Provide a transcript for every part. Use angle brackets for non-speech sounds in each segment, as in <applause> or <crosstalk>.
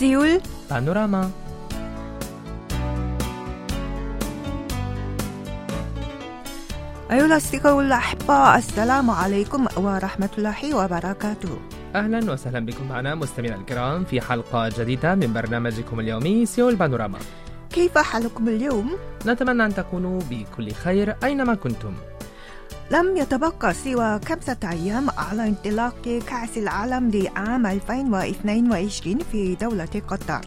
سيول بانوراما أيها الأصدقاء الأحباء السلام عليكم ورحمة الله وبركاته. أهلا وسهلا بكم معنا مستمعينا الكرام في حلقة جديدة من برنامجكم اليومي سيول بانوراما. كيف حالكم اليوم؟ نتمنى أن تكونوا بكل خير أينما كنتم. لم يتبقى سوى خمسة أيام على انطلاق كأس العالم لعام 2022 في دولة قطر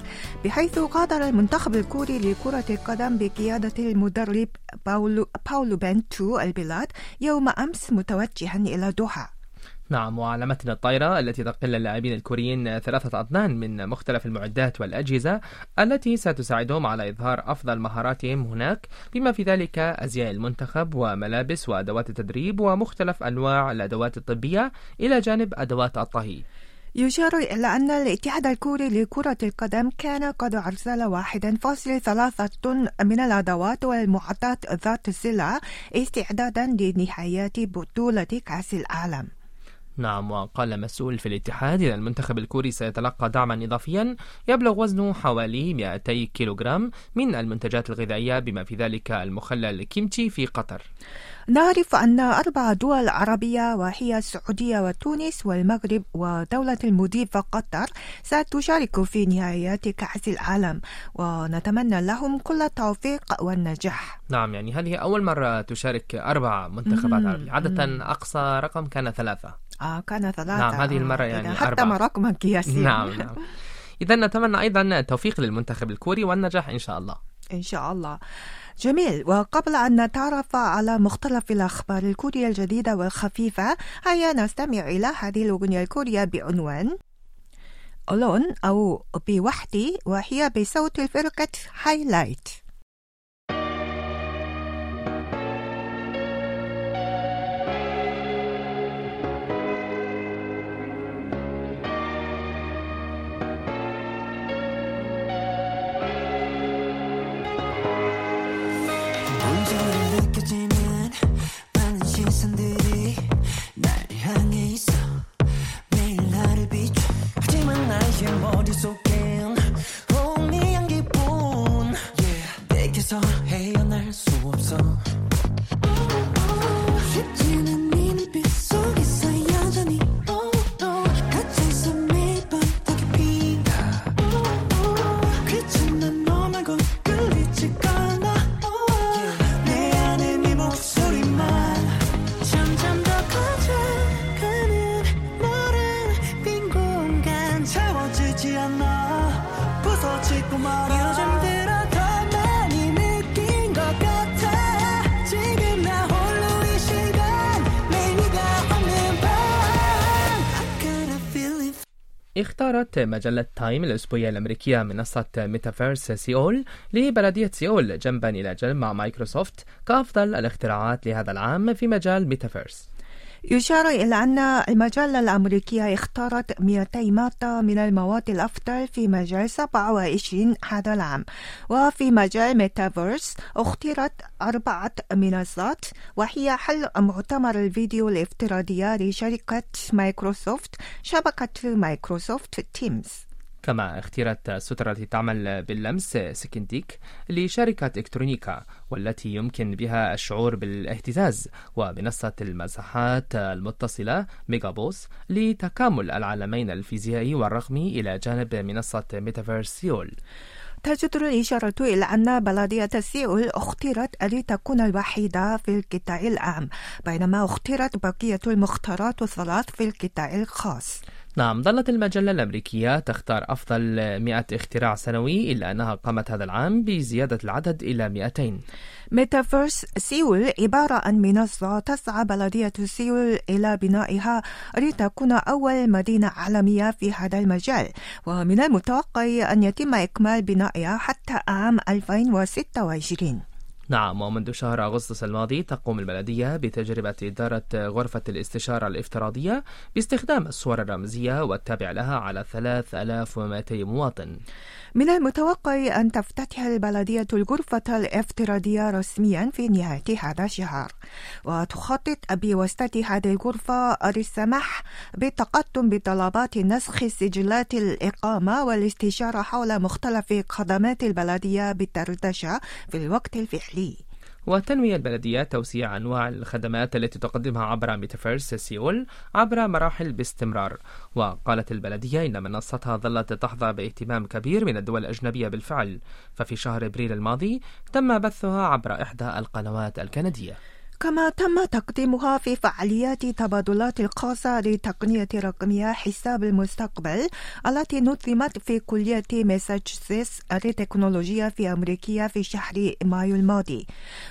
بحيث قادر المنتخب الكوري لكرة القدم بقيادة المدرب باولو, باولو بنتو البلاد يوم أمس متوجها إلى دوحة. نعم وعلى متن الطائرة التي تقل اللاعبين الكوريين ثلاثة أطنان من مختلف المعدات والأجهزة التي ستساعدهم على إظهار أفضل مهاراتهم هناك بما في ذلك أزياء المنتخب وملابس وأدوات التدريب ومختلف أنواع الأدوات الطبية. إلى جانب أدوات الطهي. يشار إلى أن الاتحاد الكوري لكرة القدم كان قد أرسل 1.3 طن من الأدوات والمعدات ذات السلع استعدادا لنهايات بطولة كأس العالم. نعم وقال مسؤول في الاتحاد إن المنتخب الكوري سيتلقى دعما إضافيا يبلغ وزنه حوالي 200 كيلوغرام من المنتجات الغذائية بما في ذلك المخلل الكيمتشي في قطر. نعرف أن أربع دول عربية وهي السعودية وتونس والمغرب ودولة المضيفة قطر ستشارك في نهائيات كأس العالم ونتمنى لهم كل التوفيق والنجاح. نعم يعني هذه أول مرة تشارك أربع منتخبات. عربية. عادة أقصى رقم كان ثلاثة. آه كان ثلاثة. نعم، هذه المرة يعني حتى أربعة. ما رقما قياسيا <laughs> نعم نعم. إذا نتمنى أيضا التوفيق للمنتخب الكوري والنجاح إن شاء الله. إن شاء الله. جميل. وقبل أن نتعرف على مختلف الأخبار الكورية الجديدة والخفيفة هيا نستمع إلى هذه الأغنية الكورية بعنوان ألون أو بوحدي وهي بصوت الفرقة هايلايت go. اختارت مجلة تايم الأسبوعية الأمريكية منصة ميتافيرس سيول لبلدية سيول جنبا إلى جنب مع مايكروسوفت كأفضل الاختراعات لهذا العام في مجال ميتافيرس. يشار إلى أن المجلة الأمريكية اختارت 200 مادة من المواد الأفضل في مجال 27 هذا العام. وفي مجال ميتافيرس اختيرت أربعة منصات وهي حل مؤتمر الفيديو الافتراضية لشركة مايكروسوفت شبكة مايكروسوفت تيمز. كما اختيرت السترة التي تعمل باللمس Skinetic لشركة أكترونيكا والتي يمكن بها الشعور بالاهتزاز ومنصة المساحات المتصلة ميجابوس لتكامل العالمين الفيزيائي والرقمي إلى جانب منصة ميتافيرس سيول. تجدر الإشارة إلى أن بلدية سيول اختيرت لتكون الوحيدة في القطاع العام بينما اختيرت بقية المختارات الثلاث في القطاع الخاص. نعم ظلت المجلة الأمريكية تختار أفضل 100 اختراع سنوي إلا أنها قامت هذا العام بزيادة العدد إلى 200 ميتافيرس سيول عبارة عن منصة تسعى بلدية سيول إلى بنائها لتكون أول مدينة عالمية في هذا المجال ومن المتوقع أن يتم إكمال بنائها حتى عام 2026 نعم ومنذ شهر أغسطس الماضي تقوم البلدية بتجربة إدارة غرفة الاستشارة الافتراضية باستخدام الصور الرمزية والتابع لها على 3200 مواطن. من المتوقع أن تفتتح البلدية الغرفة الافتراضية رسميا في نهاية هذا الشهر. وتخطط بواسطة هذه الغرفة للسماح بالتقدم بطلبات نسخ سجلات الإقامة والاستشارة حول مختلف خدمات البلدية بالدردشة في الوقت الفعلي. وتنوي البلدية توسيع أنواع الخدمات التي تقدمها عبر ميتافيرس سيول عبر مراحل باستمرار. وقالت البلدية إن منصتها ظلت تحظى باهتمام كبير من الدول الأجنبية بالفعل. ففي شهر أبريل الماضي تم بثها عبر إحدى القنوات الكندية. كما تم تقديمها في فعاليات تبادلات الخاصة لتقنية رقمية حساب المستقبل التي نظمت في كلية ماساتشوستس للتكنولوجيا في أمريكا في شهر مايو الماضي.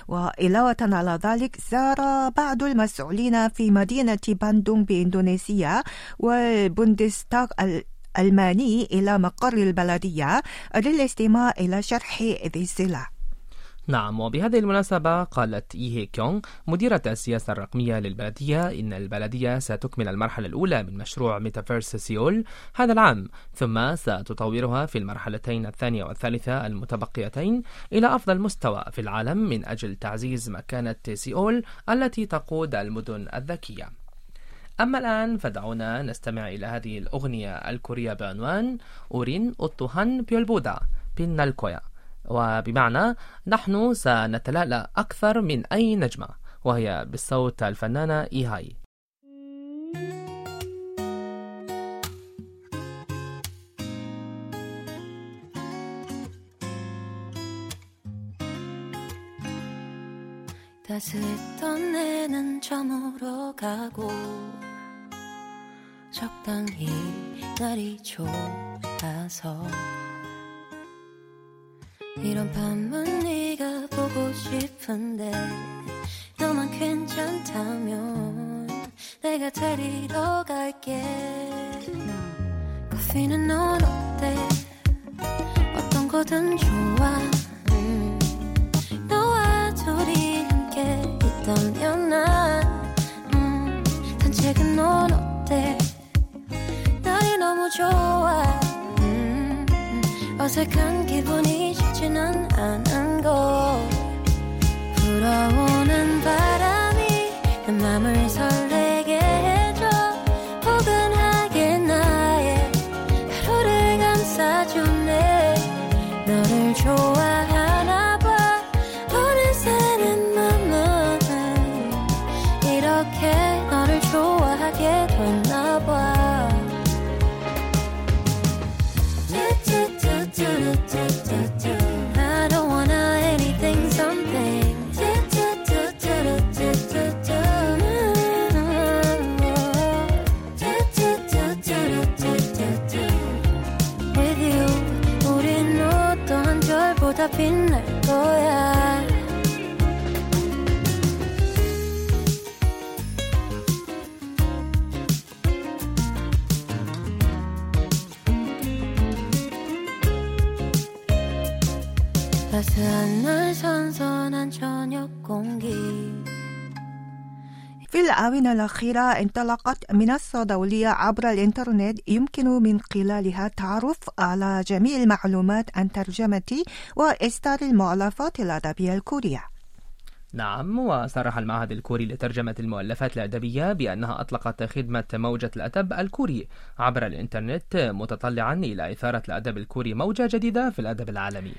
وإضافة على ذلك زار بعض المسؤولين في مدينة باندونغ بإندونيسيا والبوندستاغ الألماني إلى مقر البلدية للاستماع إلى شرح ذي الصلة نعم وبهذه المناسبة قالت إيهي كيونغ مديرة السياسة الرقمية للبلدية إن البلدية ستكمل المرحلة الأولى من مشروع ميتافيرس سيول هذا العام ثم ستطورها في المرحلتين الثانية والثالثة المتبقيتين إلى أفضل مستوى في العالم من أجل تعزيز مكانة سيول التي تقود المدن الذكية. أما الآن فدعونا نستمع إلى هذه الأغنية الكورية بعنوان أورين أوتوهان بيولبودا بينالكويا. وبمعنى نحن سنتلألأ أكثر من أي نجمة وهي بالصوت الفنانة إيهاي 따스했던 내는 저물어 가고 적당히 날이 좋아서 이런 밤은 네가 보고 싶은데 너만 괜찮다면 내가 데리러 갈게 커피는 넌 어때 어떤 거든 좋아 음. 너와 둘이 함께 있다면 난 음. 산책은 넌 어때 날이 너무 좋아 음. 어색한 기분이 쉽지는 않은 걸 불어오는 바람이 내 맘을 설레 da pinner koyar الآونة الأخيرة انطلقت منصة دولية عبر الإنترنت. يمكن من خلالها التعرف على جميع المعلومات عن ترجمة وإصدار المؤلفات الأدبية الكورية. نعم وصرح المعهد الكوري لترجمة المؤلفات الأدبية بأنها أطلقت خدمة موجة الأدب الكوري عبر الإنترنت متطلعا إلى إثارة الأدب الكوري موجة جديدة في الأدب العالمي.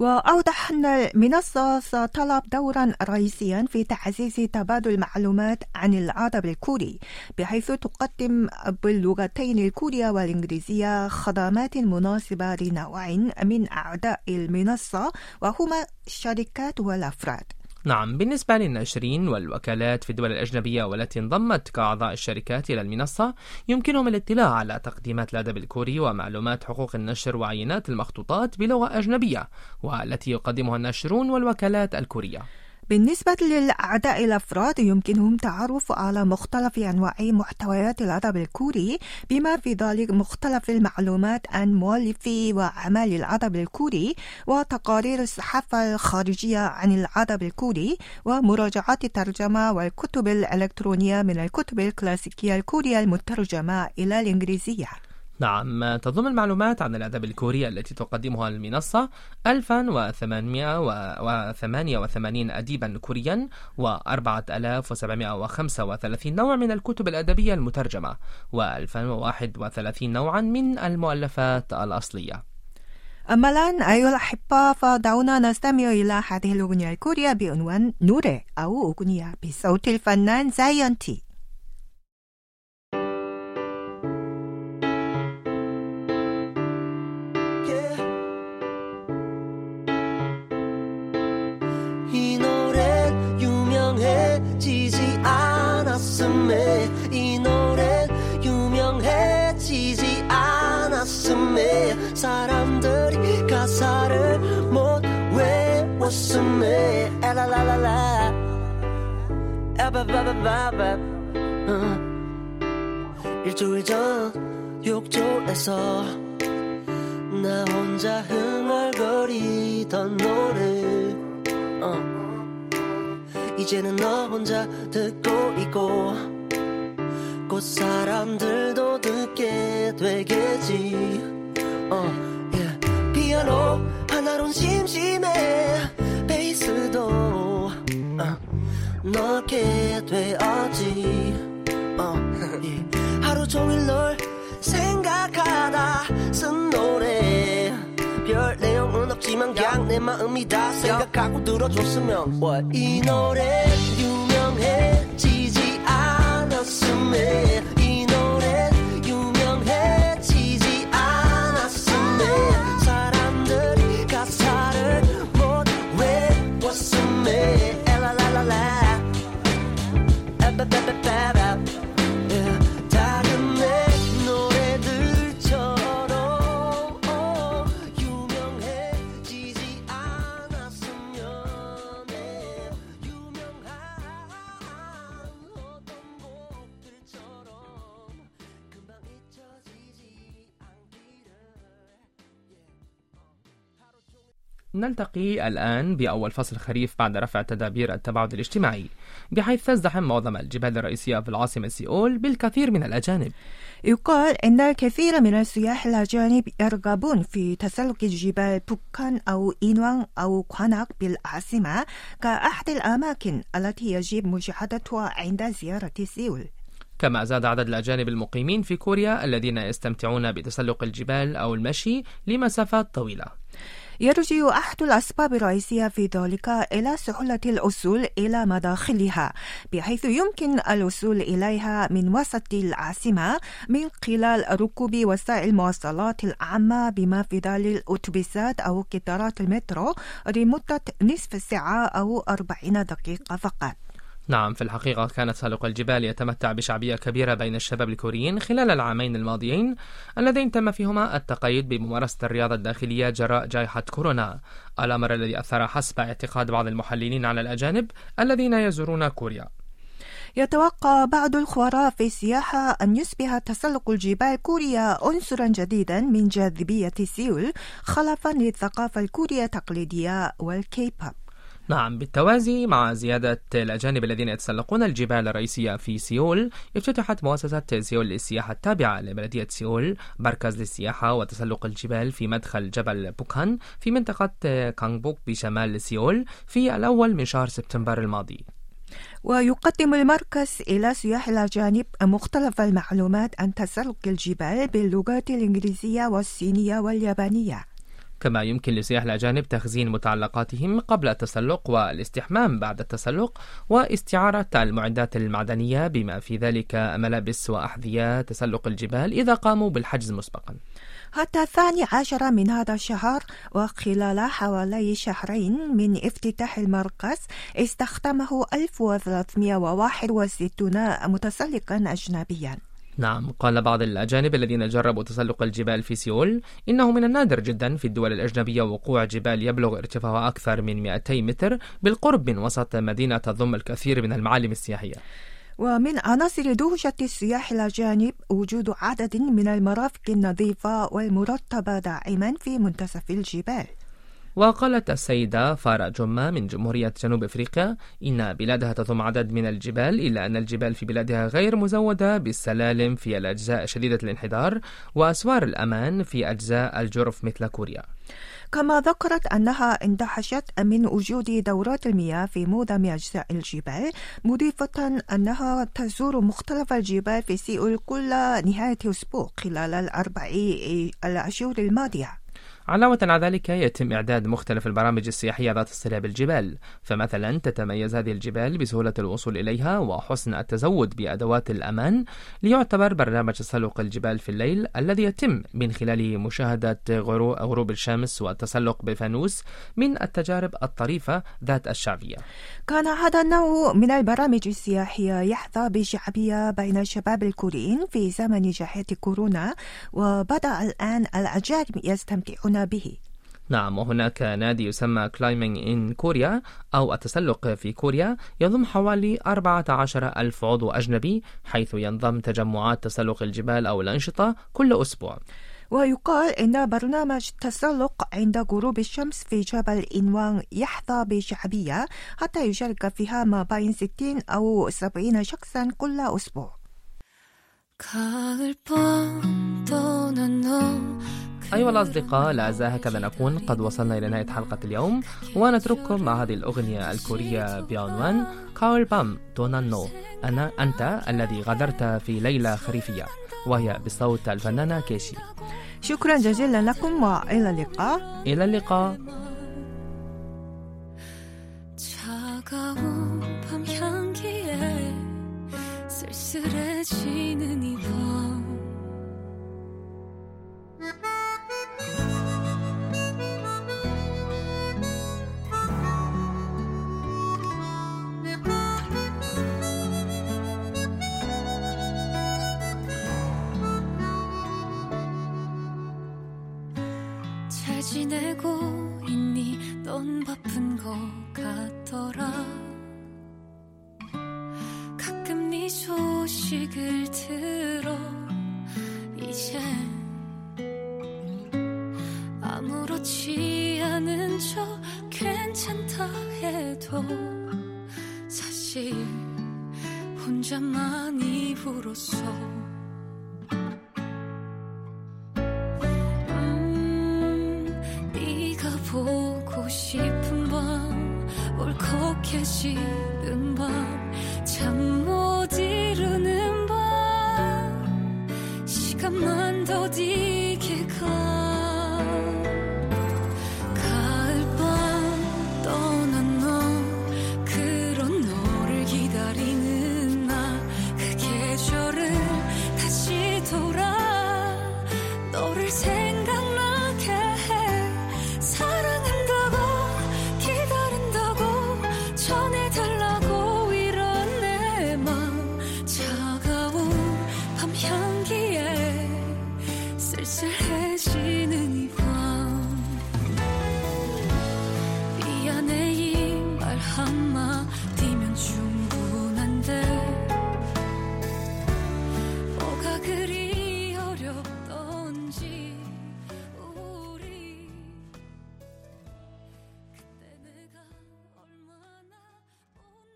وأوضح أن المنصة ستلعب دورا رئيسيا في تعزيز تبادل المعلومات عن الأدب الكوري بحيث تقدم باللغتين الكورية والإنجليزية خدمات مناسبة لنوع من أعضاء المنصة وهما الشركات والأفراد. نعم بالنسبة للناشرين والوكالات في الدول الأجنبية والتي انضمت كأعضاء الشركات إلى المنصة يمكنهم الاطلاع على تقديمات الأدب الكوري ومعلومات حقوق النشر وعينات المخطوطات بلغة أجنبية والتي يقدمها الناشرون والوكالات الكورية. بالنسبة للأعداء الأفراد يمكنهم تعرف على مختلف أنواع محتويات الأدب الكوري بما في ذلك مختلف المعلومات عن مؤلفي وأعمال الأدب الكوري وتقارير الصحافة الخارجية عن الأدب الكوري ومراجعات الترجمة والكتب الإلكترونية من الكتب الكلاسيكية الكورية المترجمة إلى الإنجليزية. نعم تضم المعلومات عن الأدب الكوري التي تقدمها المنصة 1888 أديبا كوريا و4735 نوع من الكتب الأدبية المترجمة و2031 نوعا من المؤلفات الأصلية. أما الآن أيها الأحبة فدعونا نستمع إلى هذه الأغنية الكورية بعنوان نورة أو أغنية بصوت الفنان زايونتي. 않았음에 이 노래 유명해지지 않았음에 사람들이 가사를 못 외웠음에 에라라라라 에바바바바바 어. 일주일 전 욕조에서 나 혼자 흥얼거리던 노래 어. 이제는 너 혼자 듣고 있고 곧 사람들도 듣게 되겠지 어, 예. 피아노 하나론 심심해 베이스도 어, 넣게 되었지 어, 예. 하루 종일 널 생각하다 쓴 노래 별 내용은 없지만 그냥 내 마음이 다 생각하고 들어줬으면. What? 이 노래 유명해지지 않았음에 نلتقي الآن بأول فصل خريف بعد رفع تدابير التباعد الاجتماعي بحيث تزدحم معظم الجبال الرئيسية في العاصمة سيول بالكثير من الأجانب. يقال أن الكثير من السياح الأجانب يرغبون في تسلق الجبال بوكان أو إنوان أو كواناك بالعاصمة كأحد الأماكن التي يجب مشاهدتها عند زيارة سيول. كما زاد عدد الأجانب المقيمين في كوريا الذين يستمتعون بتسلق الجبال أو المشي لمسافات طويلة. يرجع أحد الأسباب الرئيسية في ذلك إلى سهولة الوصول إلى مداخلها بحيث يمكن الوصول إليها من وسط العاصمة من خلال ركوب وسائل المواصلات العامة بما في ذلك الأتوبيسات أو قطارات المترو لمدة نصف ساعة أو 40 دقيقة فقط. نعم في الحقيقة كان تسلق الجبال يتمتع بشعبية كبيرة بين الشباب الكوريين خلال العامين الماضيين اللذين تم فيهما التقيد بممارسة الرياضة الداخلية جراء جائحة كورونا. الأمر الذي أثر حسب اعتقاد بعض المحللين على الأجانب الذين يزورون كوريا. يتوقع بعض الخبراء في السياحة أن يصبح تسلق الجبال كوريا عنصرا جديدا من جاذبية سيول خلفا للثقافة الكورية التقليدية والكيبوب. نعم بالتوازي مع زيادة الأجانب الذين يتسلقون الجبال الرئيسية في سيول افتتحت مؤسسة سيول للسياحة التابعة لبلدية سيول مركز للسياحة وتسلق الجبال في مدخل جبل بوكان في منطقة كانغبوك بشمال سيول في الأول من شهر سبتمبر الماضي. ويقدم المركز إلى سياح الأجانب مختلف المعلومات عن تسلق الجبال باللغات الإنجليزية والصينية واليابانية. كما يمكن لسياح الأجانب تخزين متعلقاتهم قبل التسلق والاستحمام بعد التسلق واستعارة المعدات المعدنية بما في ذلك ملابس وأحذية تسلق الجبال إذا قاموا بالحجز مسبقا. حتى الثاني عشر من هذا الشهر وخلال حوالي شهرين من افتتاح المركز استخدمه 1361 متسلقا أجنبيا. نعم قال بعض الأجانب الذين جربوا تسلق الجبال في سيول إنه من النادر جدا في الدول الأجنبية وقوع جبال يبلغ ارتفاعها أكثر من 200 متر بالقرب من وسط مدينة تضم الكثير من المعالم السياحية. ومن عناصر دهشة السياح الأجانب وجود عدد من المرافق النظيفة والمرتبة دائما في منتصف الجبال. وقالت السيدة فارا جمة من جمهورية جنوب أفريقيا إن بلادها تضم عدد من الجبال إلا أن الجبال في بلادها غير مزودة بالسلالم في الأجزاء شديدة الانحدار وأسوار الأمان في أجزاء الجرف مثل كوريا. كما ذكرت أنها اندهشت من وجود دورات المياه في معظم أجزاء الجبال مضيفة أنها تزور مختلف الجبال في سيول كل نهاية أسبوع خلال الأربع الأشهر الماضية. علاوة على ذلك يتم إعداد مختلف البرامج السياحية ذات الصلة بالجبال فمثلا تتميز هذه الجبال بسهولة الوصول إليها وحسن التزود بأدوات الأمان ليعتبر برنامج تسلق الجبال في الليل الذي يتم من خلاله مشاهدة غرو- غروب الشمس والتسلق بفانوس من التجارب الطريفة ذات الشعبية. كان هذا النوع من البرامج السياحية يحظى بشعبية بين الشباب الكوريين في زمن جائحة كورونا وبدأ الآن الأجانب يستمتعون به نعم وهناك نادي يسمى كلايمينج إن كوريا أو التسلق في كوريا يضم حوالي 14 ألف عضو أجنبي حيث ينضم تجمعات تسلق الجبال أو الأنشطة كل أسبوع ويقال إن برنامج التسلق عند غروب الشمس في جبل إنوان يحظى بشعبية حتى يشارك فيها ما بين 60 أو 70 شخصا كل أسبوع 가을 밤 떠난 너 أيها الأصدقاء لا زال هكذا نكون قد وصلنا إلى نهاية حلقة اليوم ونترككم مع هذه الأغنية الكورية بعنوان كاول بام دونانو أنا أنت الذي غادرت في ليلة خريفية وهي بصوت الفنانة كيشي شكرا جزيلا لكم وإلى اللقاء إلى اللقاء 차가운 밤 향기에 쓸쓸해지는 이밤 지내고 있니? 넌 바쁜 것 같더라. 가끔 네 소식을 들어. 이제 아무렇지 않은 척 괜찮다 해도 사실 혼자 많이 울었어 보고 싶은 밤 울컥해지는 밤잠못 이루는 밤. 시간만 더디